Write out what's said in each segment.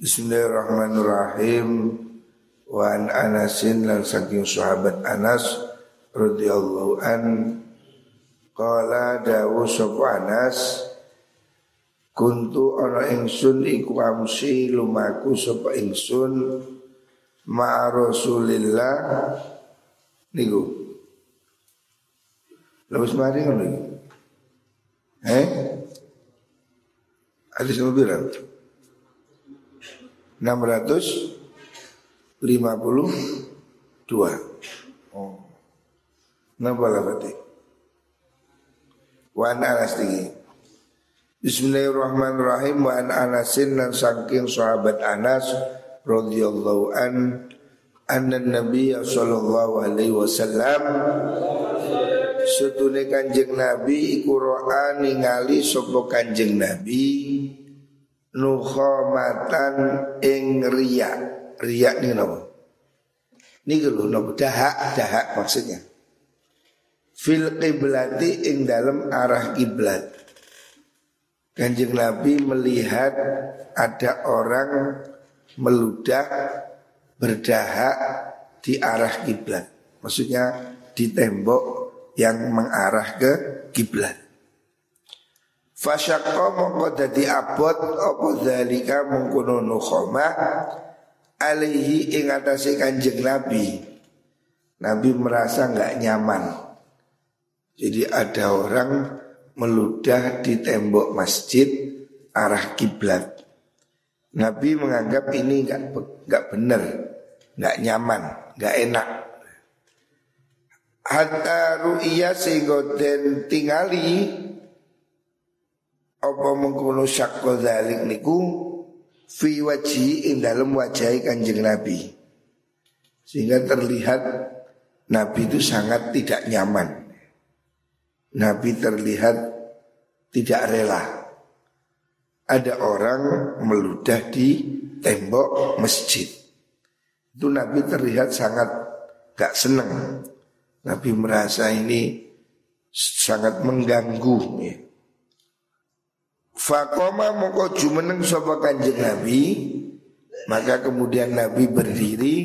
Bismillahirrahmanirrahim. Wa an Anasin lan saking sahabat Anas radhiyallahu an qala dawu sapa Anas kuntu ana ingsun iku amsi lumaku sapa ingsun ma Rasulillah niku. Lawas mari ngono iki. Eh? Hadis nomor berapa? 652 Oh. Napa lah berarti Wa an anas tinggi Bismillahirrahmanirrahim. Wa an anasin dan saking sahabat Anas radhiyallahu an Anna Nabi sallallahu alaihi wasallam Sutune kanjeng Nabi iku ro'a ningali sapa kanjeng Nabi nukhomatan ing riya. Riya ini napa? Niki lho napa dahak dahak maksudnya. Fil qiblati ing dalam arah kiblat. Kanjeng Nabi melihat ada orang meludah berdahak di arah kiblat. Maksudnya di tembok yang mengarah ke kiblat. Fasyakka mongko dadi abot apa zalika mengkono nukhoma alaihi ing atase Kanjeng Nabi. Nabi merasa nggak nyaman. Jadi ada orang meludah di tembok masjid arah kiblat. Nabi menganggap ini nggak nggak benar, nggak nyaman, nggak enak. Hatta ru'iyah sehingga tingali apa mengkono syakko dalik niku? Fi wajhi ing dalam wajah kanjeng Nabi. Sehingga terlihat Nabi itu sangat tidak nyaman. Nabi terlihat tidak rela. Ada orang meludah di tembok masjid. Itu Nabi terlihat sangat gak senang Nabi merasa ini sangat mengganggu ya. Fakoma mongko jumeneng sapa kanjeng Nabi Maka kemudian Nabi berdiri.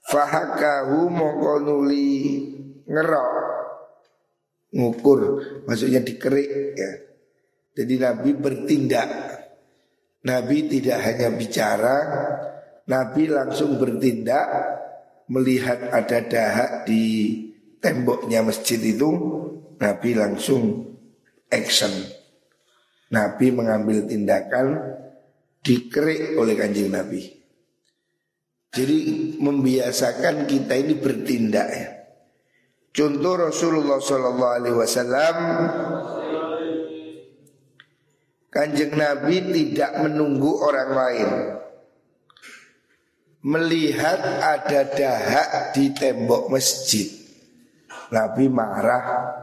Fahakahu mongko nuli ngerok Ngukur Maksudnya dikerik ya. Jadi Nabi bertindak. Nabi tidak hanya bicara Nabi langsung bertindak Melihat ada dahak di temboknya masjid itu Nabi langsung action Nabi mengambil tindakan dikerik oleh kanjeng Nabi. Jadi membiasakan kita ini bertindak ya. Contoh Rasulullah Sallallahu Alaihi Wasallam Kanjeng Nabi tidak menunggu orang lain Melihat ada dahak di tembok masjid Nabi marah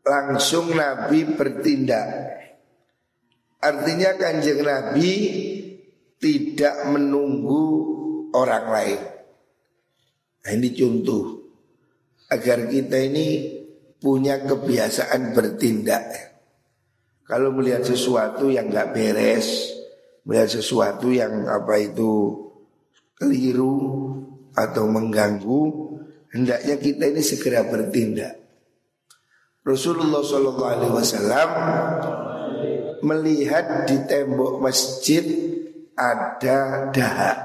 Langsung Nabi bertindak Artinya kanjeng Nabi tidak menunggu orang lain. Nah, ini contoh agar kita ini punya kebiasaan bertindak. Kalau melihat sesuatu yang nggak beres, melihat sesuatu yang apa itu keliru atau mengganggu, hendaknya kita ini segera bertindak. Rasulullah Shallallahu Wasallam melihat di tembok masjid ada dahak,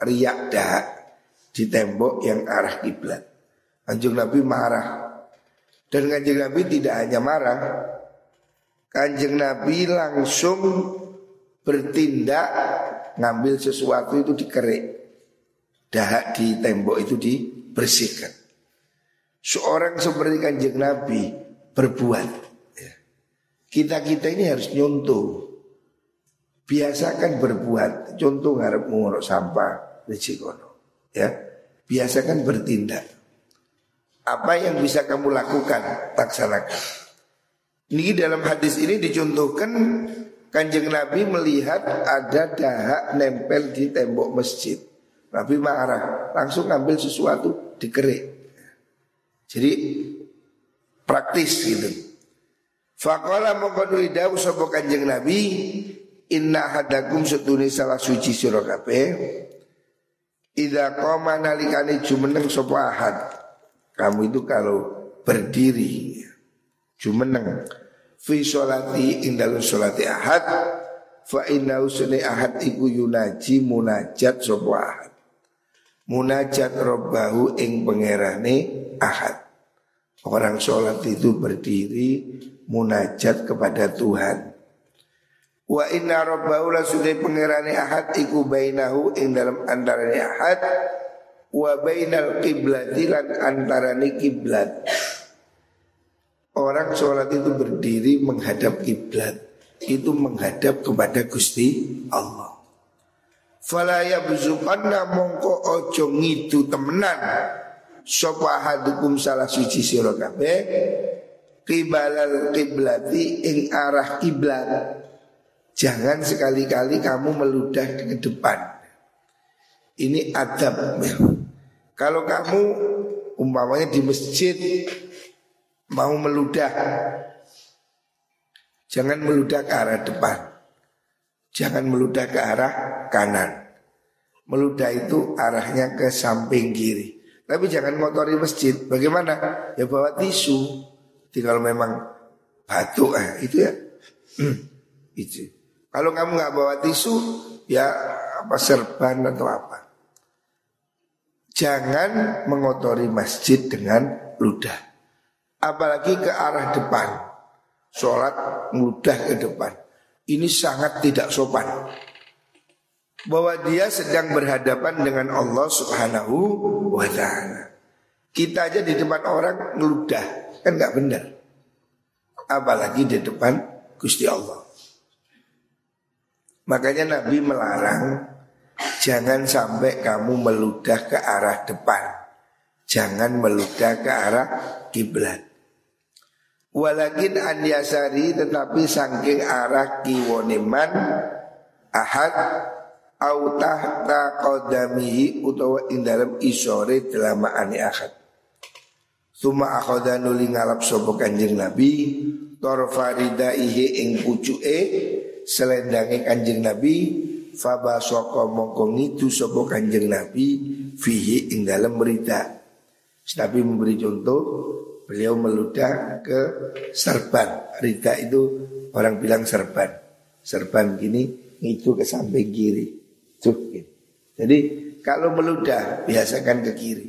riak dahak di tembok yang arah kiblat. Kanjeng Nabi marah. Dan kanjeng Nabi tidak hanya marah, kanjeng Nabi langsung bertindak ngambil sesuatu itu dikerik. Dahak di tembok itu dibersihkan. Seorang seperti kanjeng Nabi berbuat kita-kita ini harus nyontoh. Biasakan berbuat. Contoh ngarep nguruk sampah risikono. Ya. Biasakan bertindak. Apa yang bisa kamu lakukan, laksanakan. Ini dalam hadis ini dicontohkan Kanjeng Nabi melihat ada dahak nempel di tembok masjid. Nabi marah, langsung ngambil sesuatu dikerik. Jadi praktis gitu. Fakola mongko nuli dawu sapa Kanjeng Nabi Inna hadakum setuni salah suci sira kabeh Ida koma nalikani jumeneng sopo ahad Kamu itu kalau berdiri Jumeneng Fi sholati indalu sholati ahad Fa inna usuni ahad iku yunaji munajat sopo ahad. Munajat robbahu ing pengerane ahad Orang sholat itu berdiri munajat kepada Tuhan Wa inna rabbahu la sudai pengirani ahad iku bainahu ing dalam antarani ahad wa bainal kiblati lan antarani kiblat. Orang sholat itu berdiri menghadap kiblat, itu menghadap kepada Gusti Allah. Fala yabzuqanna mongko ojo ngidu temenan sapa hadukum salah suci sira kabeh kibalal kiblati ing arah kiblat Jangan sekali-kali kamu meludah ke depan. Ini adab. Kalau kamu umpamanya di masjid mau meludah, jangan meludah ke arah depan. Jangan meludah ke arah kanan. Meludah itu arahnya ke samping kiri. Tapi jangan motori masjid. Bagaimana? Ya bawa tisu. Kalau memang batuk eh, itu ya. Hmm, itu. Kalau kamu nggak bawa tisu, ya apa serban atau apa. Jangan mengotori masjid dengan ludah. Apalagi ke arah depan. Sholat mudah ke depan. Ini sangat tidak sopan. Bahwa dia sedang berhadapan dengan Allah subhanahu wa ta'ala. Kita aja di depan orang ngeludah. Kan nggak benar. Apalagi di depan Gusti Allah. Makanya Nabi melarang jangan sampai kamu meludah ke arah depan. Jangan meludah ke arah kiblat. Walakin an yasari tetapi saking arah kiwoniman ahad au tahta qadamihi utawa ing dalam isore delamaane ahad. Suma akhoda nuli ngalap sopo kanjeng Nabi Torfaridaihi ing pucuke selendangi kanjeng Nabi Faba soko mongko ngitu sopo kanjeng Nabi Fihi ing dalam berita. Tapi memberi contoh Beliau meludah ke serban. Rida itu orang bilang serban. Serban gini itu ke samping kiri Tuh, gitu. Jadi kalau meludah biasakan ke kiri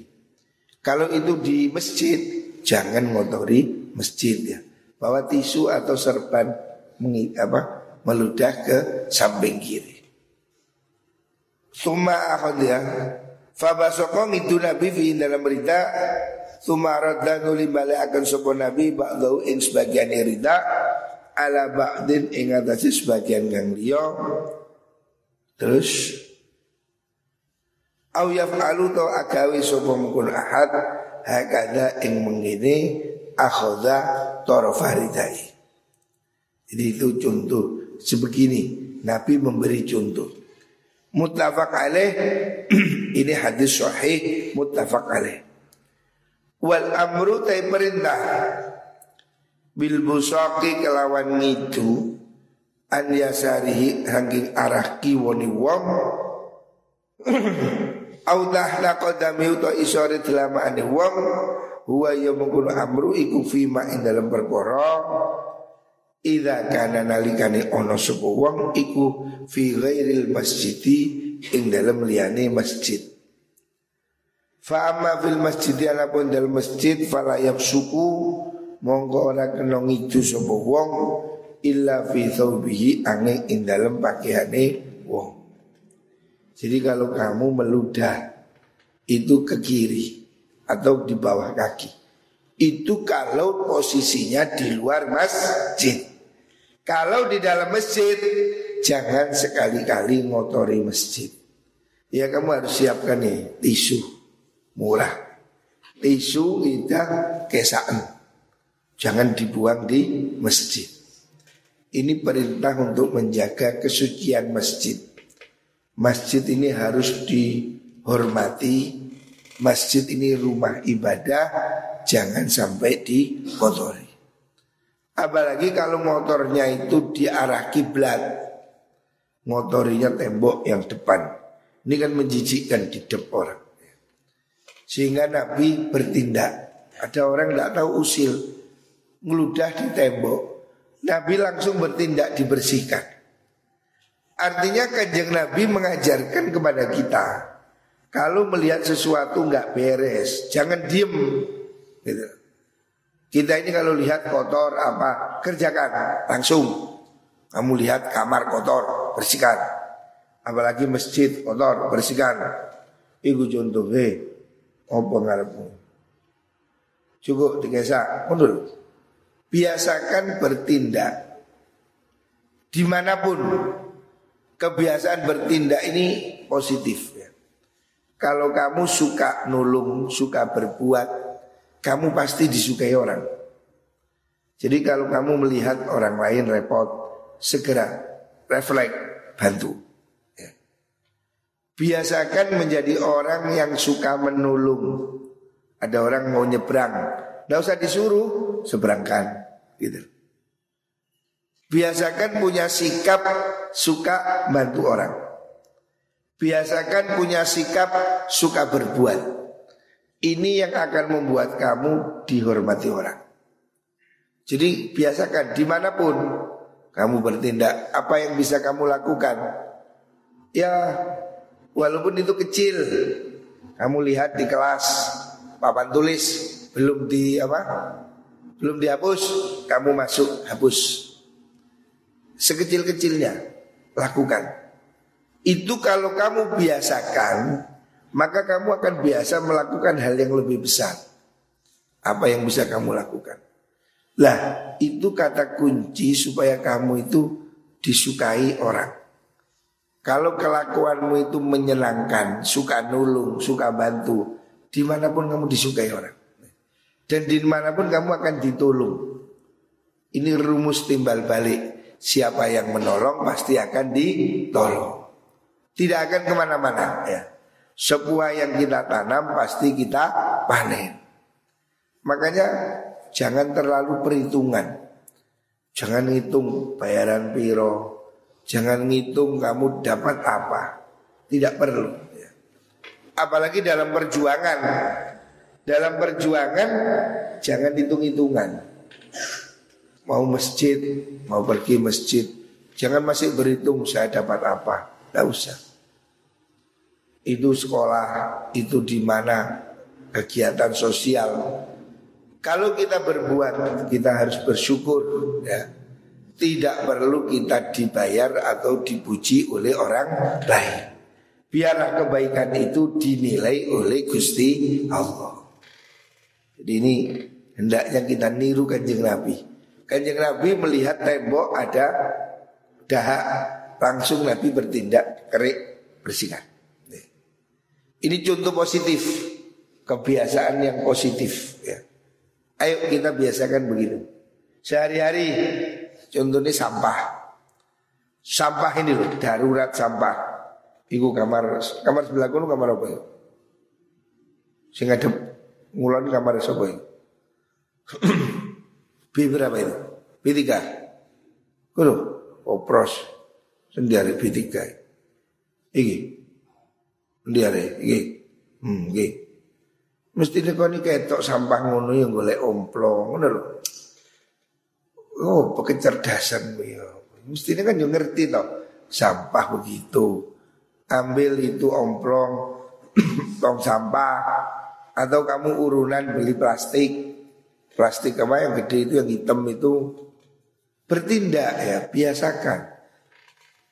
Kalau itu di masjid Jangan ngotori masjid ya Bawa tisu atau serban apa meludah ke samping kiri. Suma akhadya Fabasoko itu Nabi fi dalam berita Suma radda nuli balik akan sopo Nabi Ba'dau ing sebagian rida Ala ba'din ing atasi sebagian kang liya Terus Au yaf'alu to agawi sopo mukun ahad Hakada ing mengini Akhoda torofaridai Jadi itu contoh sebegini Nabi memberi contoh. Muttafaq alaih Ini hadis sahih Muttafaq alaih. Wal amru tay perintah. Bil busaki kelawan ngidu An yasarihi hanging arah kiwoni wong. Allah laqadami uta isore dilamaane wong. Huwa ya mungkul amru iku fima ing dalam perkara. Ida kana nalikane ono sapa wong iku fi ghairil masjidi ing dalam liyane masjid. Fa amma fil masjid pun dalam masjid fala suku monggo ora kena ngidu sapa wong illa fi thawbihi angin ing dalam pakaiane wong. Jadi kalau kamu meludah itu ke kiri atau di bawah kaki. Itu kalau posisinya di luar masjid. Kalau di dalam masjid jangan sekali-kali ngotori masjid. Ya kamu harus siapkan nih tisu murah. Tisu kita kesaan. Jangan dibuang di masjid. Ini perintah untuk menjaga kesucian masjid. Masjid ini harus dihormati. Masjid ini rumah ibadah, jangan sampai dikotori. Apalagi kalau motornya itu di arah kiblat. ngotorinya tembok yang depan. Ini kan menjijikkan di depan orang. Sehingga Nabi bertindak. Ada orang tidak tahu usil, ngeludah di tembok. Nabi langsung bertindak dibersihkan. Artinya kanjeng Nabi mengajarkan kepada kita kalau melihat sesuatu nggak beres, jangan diem. Gitu. Kita ini kalau lihat kotor apa kerjakan langsung. Kamu lihat kamar kotor bersihkan. Apalagi masjid kotor bersihkan. Ibu contoh, eh, apa ngarepmu? Cukup digesak, mundur. Biasakan bertindak di mana pun kebiasaan bertindak ini positif ya. Kalau kamu suka nulung, suka berbuat, kamu pasti disukai orang. Jadi kalau kamu melihat orang lain repot, segera refleks, bantu. Ya. Biasakan menjadi orang yang suka menolong. Ada orang mau nyebrang, tidak usah disuruh, seberangkan. Gitu. Biasakan punya sikap suka bantu orang. Biasakan punya sikap suka berbuat. Ini yang akan membuat kamu dihormati orang. Jadi biasakan di mana pun kamu bertindak, apa yang bisa kamu lakukan. Ya walaupun itu kecil, kamu lihat di kelas papan tulis belum di apa, belum dihapus, kamu masuk hapus. Sekecil-kecilnya lakukan. Itu kalau kamu biasakan maka kamu akan biasa melakukan hal yang lebih besar. Apa yang bisa kamu lakukan? Lah, itu kata kunci supaya kamu itu disukai orang. Kalau kelakuanmu itu menyenangkan, suka nulung, suka bantu, di mana pun kamu disukai orang. Dan di mana pun kamu akan ditolong. Ini rumus timbal balik. Siapa yang menolong pasti akan ditolong. Tidak akan ke mana-mana ya. Sebuah yang kita tanam pasti kita panen. Makanya jangan terlalu perhitungan. Jangan ngitung bayaran piro. Jangan ngitung kamu dapat apa. Tidak perlu. Ya. Apalagi dalam perjuangan. Dalam perjuangan jangan hitung-hitungan. Mau masjid, mau pergi masjid. Jangan masih berhitung saya dapat apa. Tidak usah itu sekolah, itu di mana kegiatan sosial. Kalau kita berbuat, kita harus bersyukur ya. Tidak perlu kita dibayar atau dipuji oleh orang lain. Biarlah kebaikan itu dinilai oleh Gusti Allah. Jadi ini hendaknya kita niru kanjeng Nabi. Kanjeng Nabi melihat tembok ada dahak, langsung Nabi bertindak kerik bersihkan. Ini contoh positif. Kebiasaan yang positif ya. Ayo kita biasakan begitu Sehari-hari Contohnya sampah. Sampah ini loh Darurat sampah. Iku kamar Kamar sebelah kuno kamar apa ya? Sing ada Ngulon kamar apa ya B berapa itu B3 Kuno Opros Sendiri B3 Iki Ndiare iki. Hmm, iki. Mesti kau ketok sampah ngono yang golek omplong ngono lho. Oh, kecerdasan ya. Mesti kan yo ngerti toh sampah begitu. Ambil itu omplong tong sampah atau kamu urunan beli plastik. Plastik apa yang gede itu yang hitam itu bertindak ya, biasakan.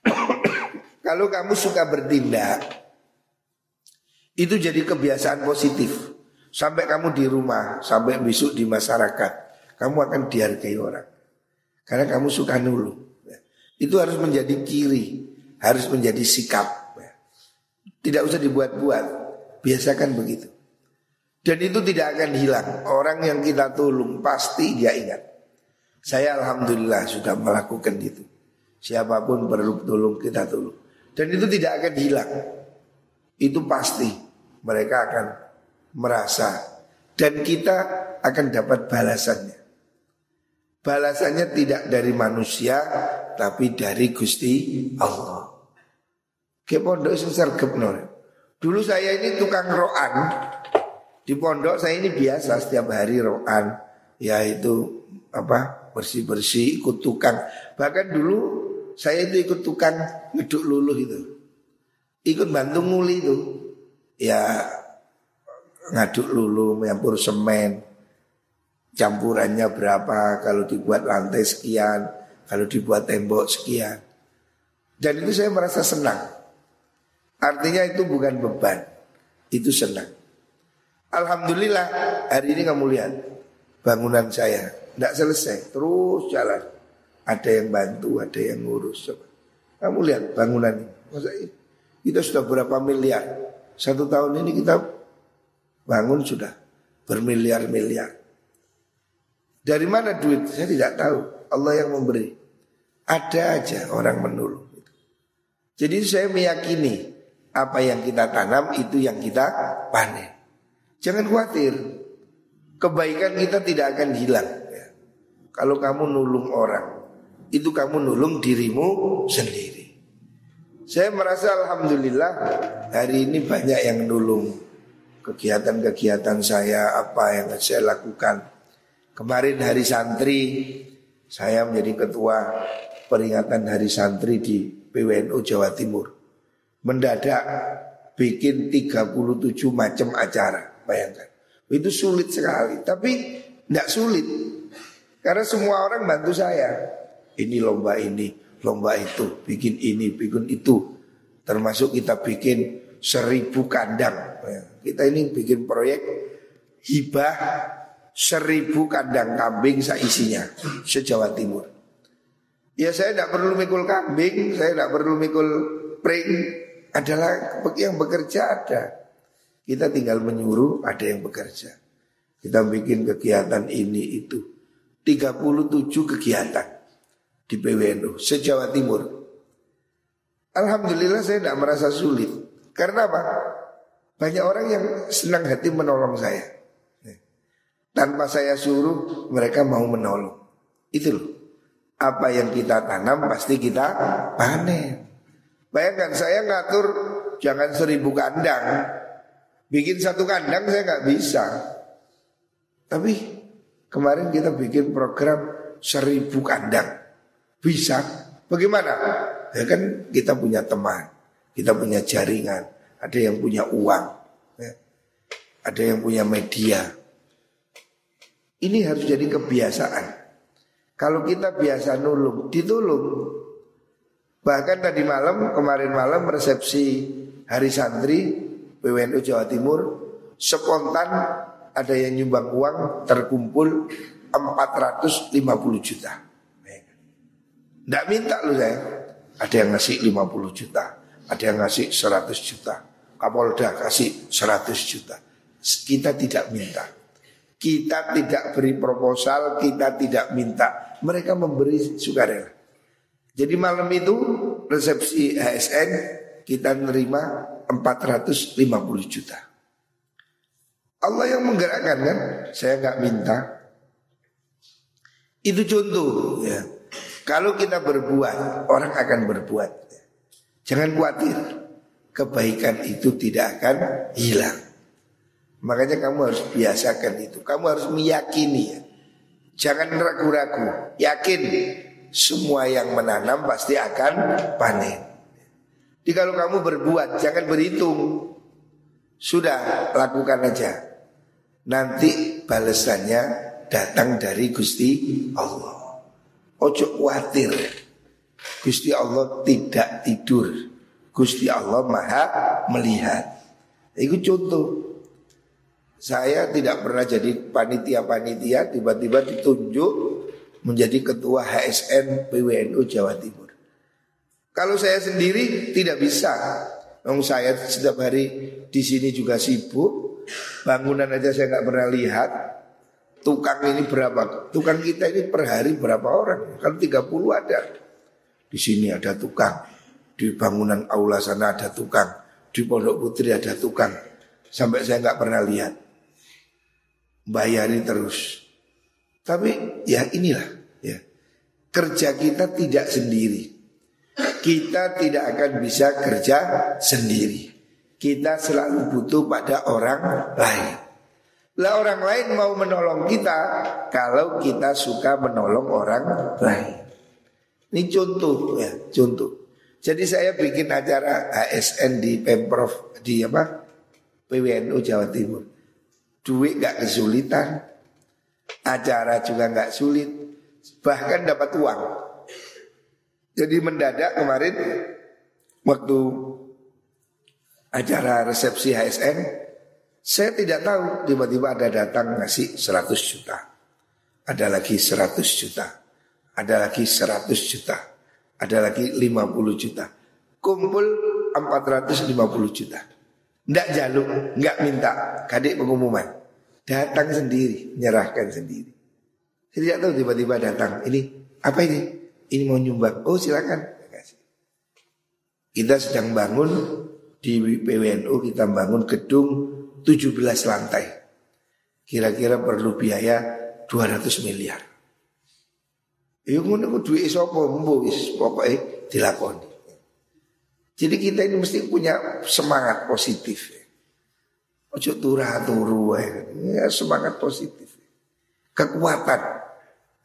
Kalau kamu suka bertindak, itu jadi kebiasaan positif. Sampai kamu di rumah, sampai besok di masyarakat, kamu akan dihargai orang. Karena kamu suka nulu. Itu harus menjadi kiri, harus menjadi sikap. Tidak usah dibuat-buat, biasakan begitu. Dan itu tidak akan hilang. Orang yang kita tolong pasti dia ingat. Saya alhamdulillah sudah melakukan itu. Siapa pun perlu tolong kita tolong. Dan itu tidak akan hilang. Itu pasti mereka akan merasa dan kita akan dapat balasannya. Balasannya tidak dari manusia tapi dari Gusti Allah. Ke pondok sergep. Dulu saya ini tukang roan. Di pondok saya ini biasa setiap hari roan. Yaitu apa bersih-bersih ikut tukang. Bahkan dulu saya itu ikut tukang ngeduk luluh itu. Ikut bantu nguli itu. Ya ngaduk lulu, menyampur semen. Campurannya berapa, kalau dibuat lantai sekian, kalau dibuat tembok sekian. Dan itu saya merasa senang. Artinya itu bukan beban, itu senang. Alhamdulillah hari ini kamu lihat bangunan saya tidak selesai, terus jalan. Ada yang bantu, ada yang ngurus. Kamu lihat bangunan ini. Kita sudah berapa miliar? Satu tahun ini kita bangun sudah bermiliar-miliar. Dari mana duit? Saya tidak tahu. Allah yang memberi. Ada aja orang menolong. Jadi saya meyakini apa yang kita tanam itu yang kita panen. Jangan khawatir. Kebaikan kita tidak akan hilang. Kalau kamu nulung orang, itu kamu nulung dirimu sendiri. Saya merasa alhamdulillah hari ini banyak yang nulung kegiatan-kegiatan saya apa yang saya lakukan. Kemarin hari santri saya menjadi ketua peringatan hari santri di PWNU Jawa Timur. Mendadak bikin 37 macam acara, bayangkan. Itu sulit sekali, tapi tidak sulit. Karena semua orang bantu saya. Ini lomba ini, lomba itu, bikin ini, bikin itu. Termasuk kita bikin seribu kandang. Kita ini bikin proyek hibah seribu kandang kambing seisinya sejawa timur. Ya saya tidak perlu mikul kambing, saya tidak perlu mikul pring. Adalah yang bekerja ada. Kita tinggal menyuruh ada yang bekerja. Kita bikin kegiatan ini itu. 37 kegiatan di PWNU se-Jawa Timur. Alhamdulillah saya tidak merasa sulit. Karena apa? Banyak orang yang senang hati menolong saya. Tanpa saya suruh mereka mau menolong. Itu loh. Apa yang kita tanam pasti kita panen. Bayangkan saya ngatur jangan seribu kandang. Bikin satu kandang saya nggak bisa. Tapi Kemarin kita bikin program seribu kandang. Bisa. Bagaimana? Ya kan kita punya teman. Kita punya jaringan. Ada yang punya uang. Ya. Ada yang punya media. Ini harus jadi kebiasaan. Kalau kita biasa nulung, ditulung. Bahkan tadi malam, kemarin malam resepsi hari santri PWNU Jawa Timur spontan ada yang nyumbang uang terkumpul 450 juta. Tidak minta lu saya. Ada yang ngasih 50 juta, ada yang ngasih 100 juta. Kapolda kasih 100 juta. Kita tidak minta. Kita tidak beri proposal, kita tidak minta. Mereka memberi sukarela. Jadi malam itu resepsi ASN kita menerima 450 juta. Allah yang menggerakkan kan? Saya nggak minta. Itu contoh ya. Kalau kita berbuat Orang akan berbuat. Jangan khawatir Kebaikan itu tidak akan hilang. Makanya kamu harus biasakan itu. Kamu harus meyakini ya. Jangan ragu-ragu. Yakin Semua yang menanam pasti akan panen Jadi kalau kamu berbuat Jangan berhitung Sudah lakukan aja Nanti balasannya datang dari Gusti Allah. Ojo khawatir. Gusti Allah tidak tidur. Gusti Allah maha melihat. Itu contoh. Saya tidak pernah jadi panitia-panitia tiba-tiba ditunjuk menjadi ketua HSN PWNU Jawa Timur. Kalau saya sendiri tidak bisa. Memang saya setiap hari di sini juga sibuk, Bangunan aja saya nggak pernah lihat. Tukang ini berapa? Tukang kita ini per hari berapa orang? Kan 30 ada. Di sini ada tukang. Di bangunan aula sana ada tukang. Di Pondok Putri ada tukang. Sampai saya nggak pernah lihat. Bayari terus. Tapi ya inilah ya. Kerja kita tidak sendiri. Kita tidak akan bisa kerja sendiri. Kita selalu butuh pada orang lain. Lah orang lain mau menolong kita kalau kita suka menolong orang lain. Ini contoh ya, contoh. Jadi saya bikin acara ASN di Pemprov di apa? PWNU Jawa Timur. Duit gak kesulitan, acara juga gak sulit, bahkan dapat uang. Jadi mendadak kemarin waktu acara resepsi HSN saya tidak tahu tiba-tiba ada datang ngasih 100 juta. Ada lagi 100 juta. Ada lagi 100 juta. Ada lagi 50 juta. Kumpul 450 juta. Tidak jaluk, nggak minta kadik pengumuman. Datang sendiri, menyerahkan sendiri. Saya tidak tahu tiba-tiba datang. Ini apa ini? Ini mau nyumbang. Oh silakan. Kita sedang bangun di PWNU kita bangun gedung 17 lantai. Kira-kira perlu biaya 200 miliar. Ya ngono ku duwe sapa mbo wis pokoke dilakoni. Jadi kita ini mesti punya semangat positif. Ojo turah turu ya semangat positif. Kekuatan.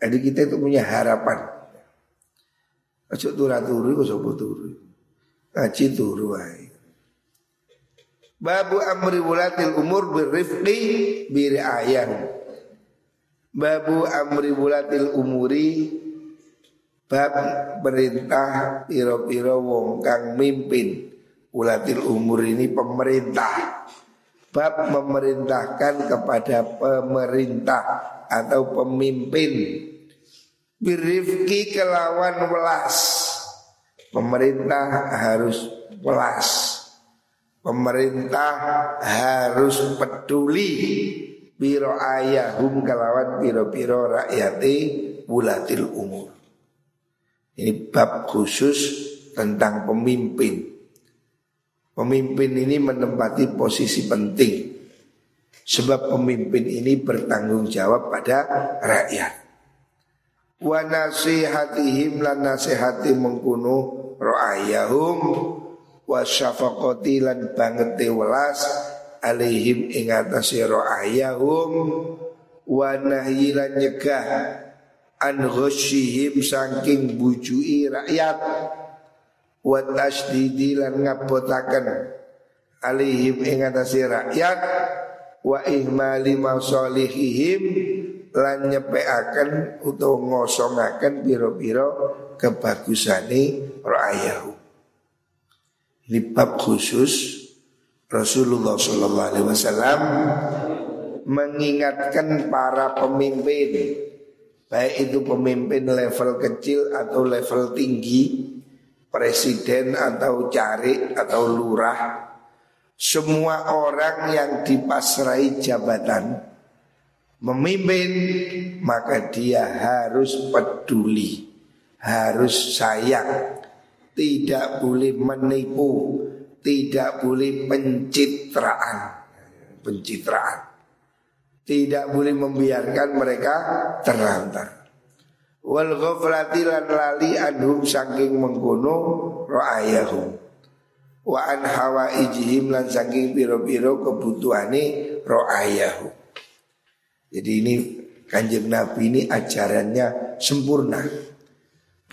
Jadi kita itu punya harapan. Ojo turah turu kok sapa turu. Ngaji turu wae. Babu amri wulatil umur birrifqi biriayan. Babu amri wulatil umuri bab perintah piro-piro wong kang mimpin. Wulatil umur ini pemerintah. Bab memerintahkan kepada pemerintah atau pemimpin birifki kelawan welas. Pemerintah harus welas Pemerintah harus peduli biro ayahum kelawan biro-biro rakyati bulatil umur. Ini bab khusus tentang pemimpin. Pemimpin ini menempati posisi penting. Sebab pemimpin ini bertanggung jawab pada rakyat. Wa nasihatihim lan nasihati mengkuno ro'ayahum. Wa syafaqati lan banget welas alaihim ing atase ayahum wa nahyilan nyegah an ghasyihim saking bujui rakyat. Wa tasdidi lan ngabotaken alaihim ing atase rakyat. Wa ihmali masalihihim lan nyepeaken utawa ngosongaken piro-piro kebagusane ra'ayahum ini bab khusus Rasulullah Shallallahu Alaihi Wasallam mengingatkan para pemimpin, baik itu pemimpin level kecil atau level tinggi, presiden atau cari atau lurah, semua orang yang dipasrai jabatan memimpin maka dia harus peduli, harus sayang, tidak boleh menipu, tidak boleh pencitraan, pencitraan. Tidak boleh membiarkan mereka terlantar. Wal ghaflati lan lali anhum saking mengkono ra'ayahum. Wa an hawaijihim lan saking piro-piro kebutuhane ra'ayahum. Jadi ini kanjeng Nabi ini ajarannya sempurna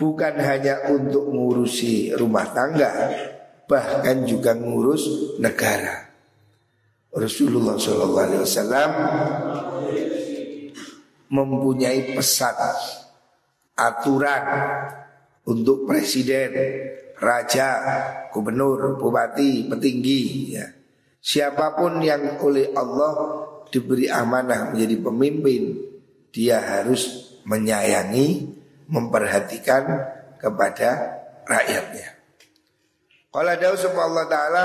bukan hanya untuk ngurusi rumah tangga, bahkan juga ngurus negara. Rasulullah Shallallahu Alaihi Wasallam mempunyai pesan aturan untuk presiden, raja, gubernur, bupati, petinggi, ya. siapa pun yang oleh Allah diberi amanah menjadi pemimpin, dia harus menyayangi, memperhatikan kepada rakyatnya. Qala dawu Allah taala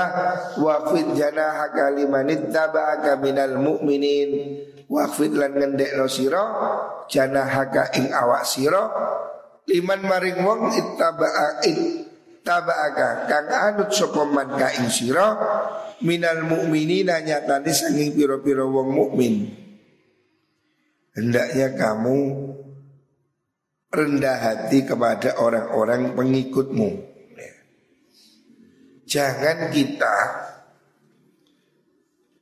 waqfid janahaka liman ittaba'aka minal mu'minin waqfid lan ngendekno sira janahaka ing awak sira liman maring wong ittaba'a ittaba'aka kang anut sapa man ka ing minal mu'minina nyatane sanging pira-pira wong mukmin hendaknya kamu rendah hati kepada orang-orang pengikutmu. Jangan kita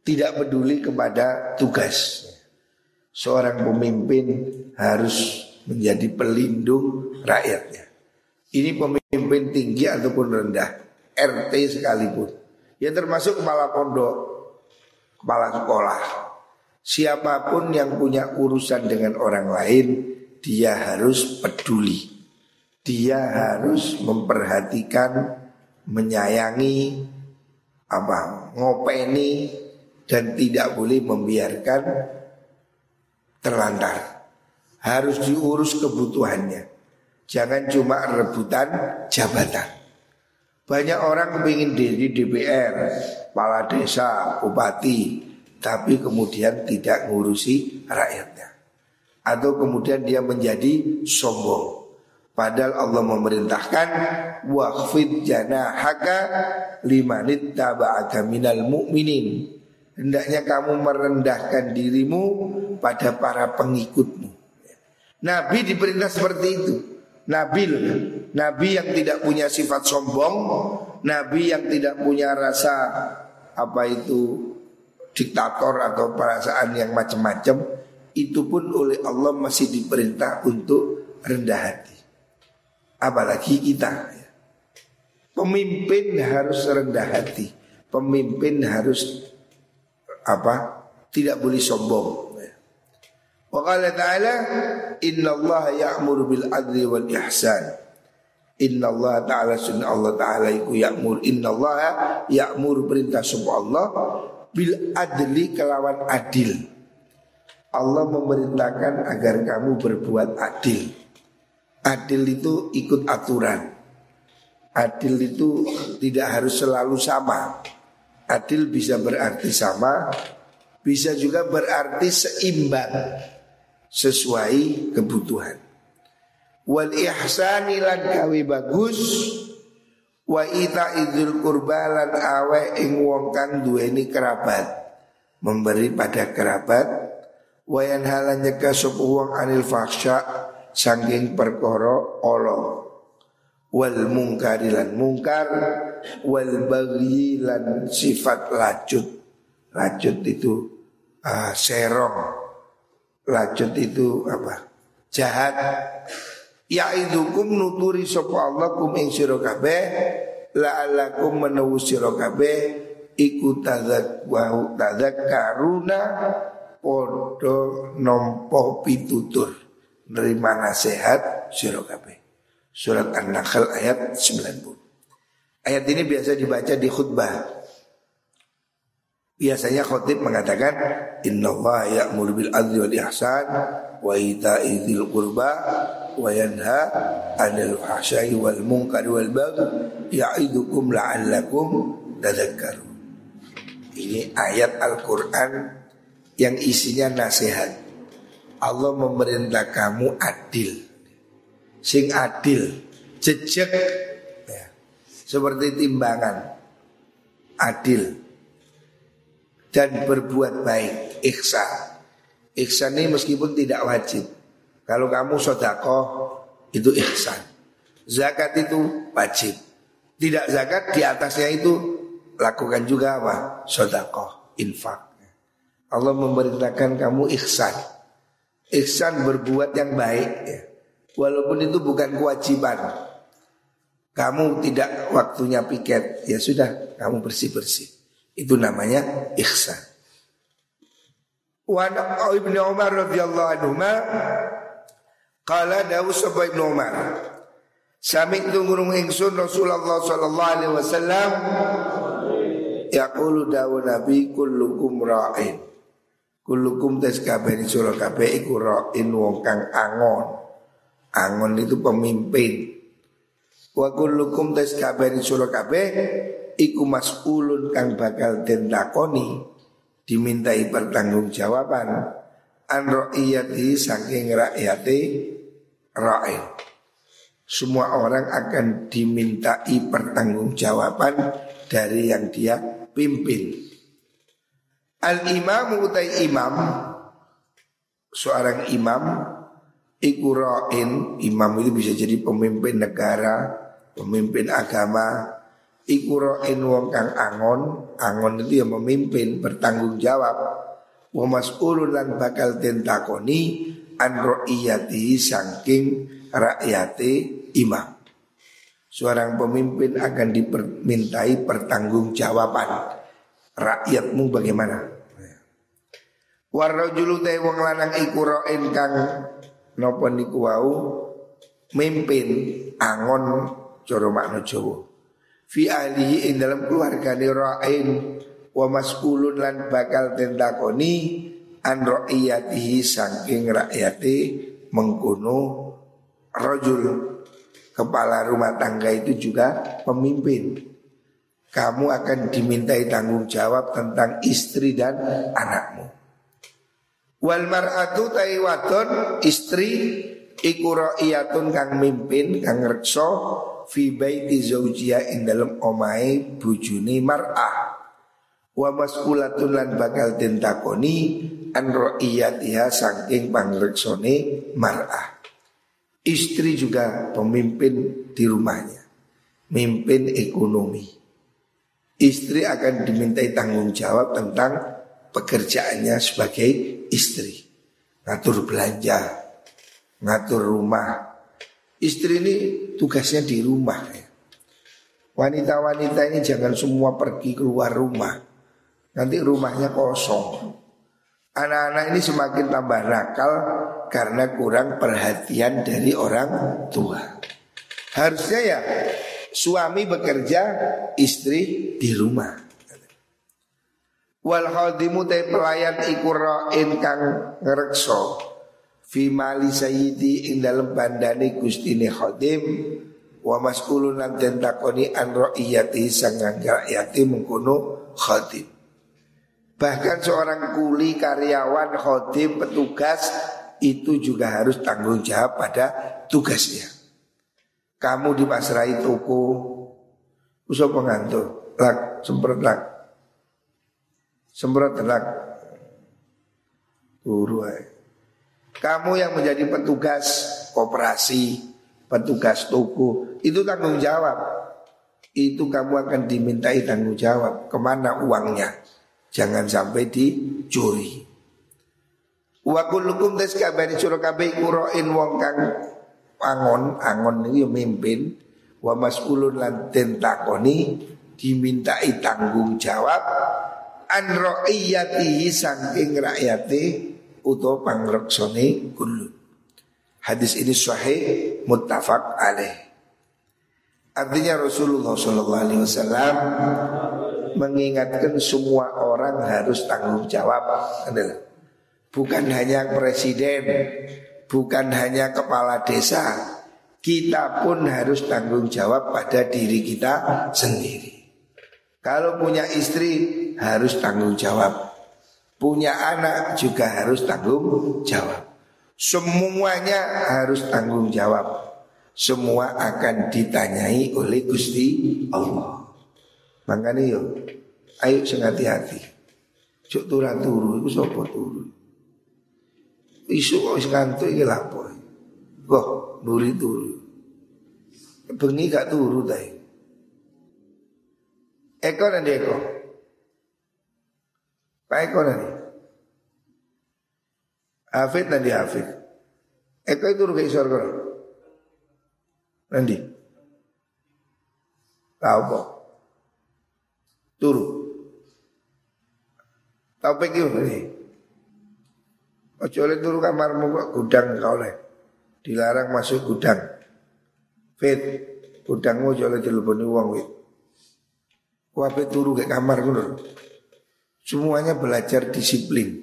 tidak peduli kepada tugas. Seorang pemimpin harus menjadi pelindung rakyatnya. Ini pemimpin tinggi ataupun rendah, RT sekalipun. Ya termasuk kepala pondok, kepala sekolah. Siapa pun yang punya urusan dengan orang lain, dia harus peduli. Dia harus memperhatikan menyayangi, apa ngopeni dan tidak boleh membiarkan terlantar. Harus diurus kebutuhannya. Jangan cuma rebutan jabatan. Banyak orang ingin diri DPR, kepala desa, bupati, tapi kemudian tidak ngurusi rakyatnya. Atau kemudian dia menjadi sombong. Padahal Allah memerintahkan waqfid janahaka limanit taba'aka minal mu'minin. Hendaknya kamu merendahkan dirimu pada para pengikutmu. Nabi diperintah seperti itu. Nabi Nabi yang tidak punya sifat sombong, Nabi yang tidak punya rasa apa itu diktator atau perasaan yang macam-macam, itu pun oleh Allah masih diperintah untuk rendah hati apalagi kita. Pemimpin harus rendah hati. Pemimpin harus apa? Tidak boleh sombong. Wa qala ta'ala inna Allah ya'muru bil adli wal ihsan. Inna Allah ta'ala sunna Allah ta'ala iku ya'mur Inna Allah ya'mur perintah sumber Allah Bil adli kelawan adil Allah memerintahkan agar kamu berbuat adil Adil itu ikut aturan. Adil itu tidak harus selalu sama. Adil bisa berarti sama, bisa juga berarti seimbang sesuai kebutuhan. Wal ihsani lan kawi bagus wa ita idul kurbalan awe ing wong kang duweni kerabat. Memberi pada kerabat wayan halan nyegah wong anil fahsya saking perkara Allah wal mungkari lan mungkar wal baghi lan sifat lacut. Lacut itu uh, serong lacut itu apa jahat ya idukum nuturi sapa Allah kum ing sira kabeh la'allakum menawu sira kabeh iku tazak wa tazakkaruna padha nampa pitutur menerima nasihat sira Surat An-Nahl ayat 90. Ayat ini biasa dibaca di khutbah. Biasanya khutib mengatakan Inna Allah ya'mur bil adli wal ihsan wa ita'i dzil qurba wa yanha 'anil fahsya'i wal munkari wal baghi ya'idukum la'allakum tadhakkarun. Ini ayat Al-Qur'an yang isinya nasihat. Allah memerintah kamu adil Sing adil Jejak ya. Seperti timbangan Adil Dan berbuat baik. Iksan Iksan ini meskipun tidak wajib. Kalau kamu sodakoh Itu iksan Zakat itu wajib. Tidak zakat di atasnya itu Lakukan juga apa? Sodakoh Infak. Allah memerintahkan kamu iksan Ihsan berbuat yang baik ya. Walaupun itu bukan kewajiban. Kamu tidak waktunya piket. Ya sudah kamu bersih-bersih Itu namanya ihsan Wa Ibnu Umar radhiyallahu anhu Qala dawu sapa Ibnu Umar Sami tungurung ingsun Rasulullah sallallahu alaihi wasallam yaqulu dawu Nabi kullukum ra'in Kulukum tes kabeh sura kabeh iku ra'in wong kang angon. Angon itu pemimpin. Wa kulukum tes kabeh sura kabeh iku mas'ulun kang bakal den takoni dimintai pertanggungjawaban an ra'iyati saking rakyate ra'in. Semua orang akan dimintai pertanggungjawaban dari yang dia pimpin. Al imam utai imam seorang imam ikurain imam itu bisa jadi pemimpin negara, pemimpin agama Ikuroin wong kang angon Angon itu yang memimpin bertanggung jawab. Wa mas'ulun bakal tentakoni An ro'iyati sangking rakyati imam. Seorang pemimpin akan dimintai pertanggungjawaban Rakyatmu bagaimana? Warrojulu te wong lanang iku ro'in kang Nopo niku wau? Mimpin angon Coro makna Jawa fi alihi ing dalam keluargane ra'in wa mas'ulun lan bakal tentakoni an ra'iyatihi saking rakyate mengkono rajul. Kepala rumah tangga itu juga pemimpin. Kamu akan dimintai tanggung jawab tentang istri dan anakmu. Wal mar'atu taiwaton istri iku ra'iyatun kang mimpin kang reksa fi baiti zaujia ing dalam omai bujuni mar'ah. Wa mas'ulatun lan bakal den takoni an ra'iyatiha saking pangreksone mar'ah. Istri juga pemimpin di rumahnya mimpin ekonomi. Istri akan dimintai tanggung jawab tentang pekerjaannya sebagai istri. Ngatur belanja ngatur rumah. Istri ini tugasnya di rumah. Wanita-wanita ini jangan semua pergi keluar rumah. Nanti rumahnya kosong. Anak-anak ini semakin tambah nakal Karena kurang perhatian dari orang tua. Harusnya ya Suami bekerja Istri di rumah. Wal khadimu pelayan ikurra'in kang fi mali sayyidi ing dalem bandane gustine khadim wa mas'ulun lan den takoni an ra'iyati sang rakyati mengkono khadim. Bahkan seorang kuli karyawan khadim petugas itu juga harus tanggung jawab pada tugasnya. Kamu dipasrai toko. Usah pengantuk lak semprot lak. Semprot lak. Turu kamu yang menjadi petugas koperasi, petugas toko, itu tanggung jawab. Itu kamu akan dimintai tanggung jawab. Ke mana uangnya? Jangan sampai dicuri. Wa kullukum tes kabari suruh kabeh kuroin wong kang angon, angon ini mimpin wa mas'ulun lan tentakoni dimintai tanggung jawab an ra'iyatihi saking rakyate utawa pangreksone kullu. Hadis ini sahih muttafaq alaih. Artinya Rasulullah Shallallahu Alaihi Wasallam mengingatkan semua orang harus tanggung jawab. Bukan hanya presiden, bukan hanya kepala desa, kita pun harus tanggung jawab pada diri kita sendiri. Kalau punya istri harus tanggung jawab. Punya anak juga harus tanggung jawab. Semuanya harus tanggung jawab. Semua akan ditanyai oleh Gusti Allah. Makanya yuk, ayo sing hati-hati. Cuk turun turu iku sapa turu? Isu kok wis ngantuk iki lapo? Kok nuri turu. Bengi gak turu ta. Eko nanti eko. Pak Eko nanti. Hafid nanti Hafid. Eko itu rugi kono. Nanti. Tahu kok. Turu. Tahu pergi ini. Ojo oleh turu kamarmu kok gudang kau oleh. Dilarang masuk gudang. Fit, gudangmu ojo oleh teleponi uang wit. Wape turu ke kamar ngono. Semuanya belajar disiplin.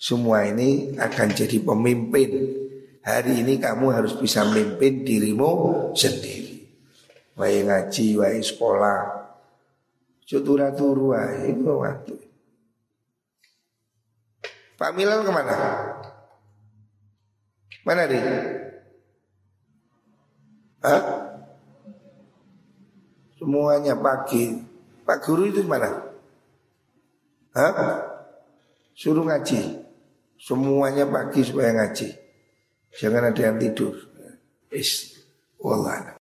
Semua ini akan jadi pemimpin. Hari ini kamu harus bisa memimpin dirimu sendiri. Wai ngaji, wai sekolah. Cutura turu itu waktu. Pak Milal ke mana? Mana dia? Hah? Semuanya pagi. Pak Guru itu mana? Hah? Suruh ngaji. Semuanya pagi supaya ngaji. Jangan ada yang tidur. Is, wallah.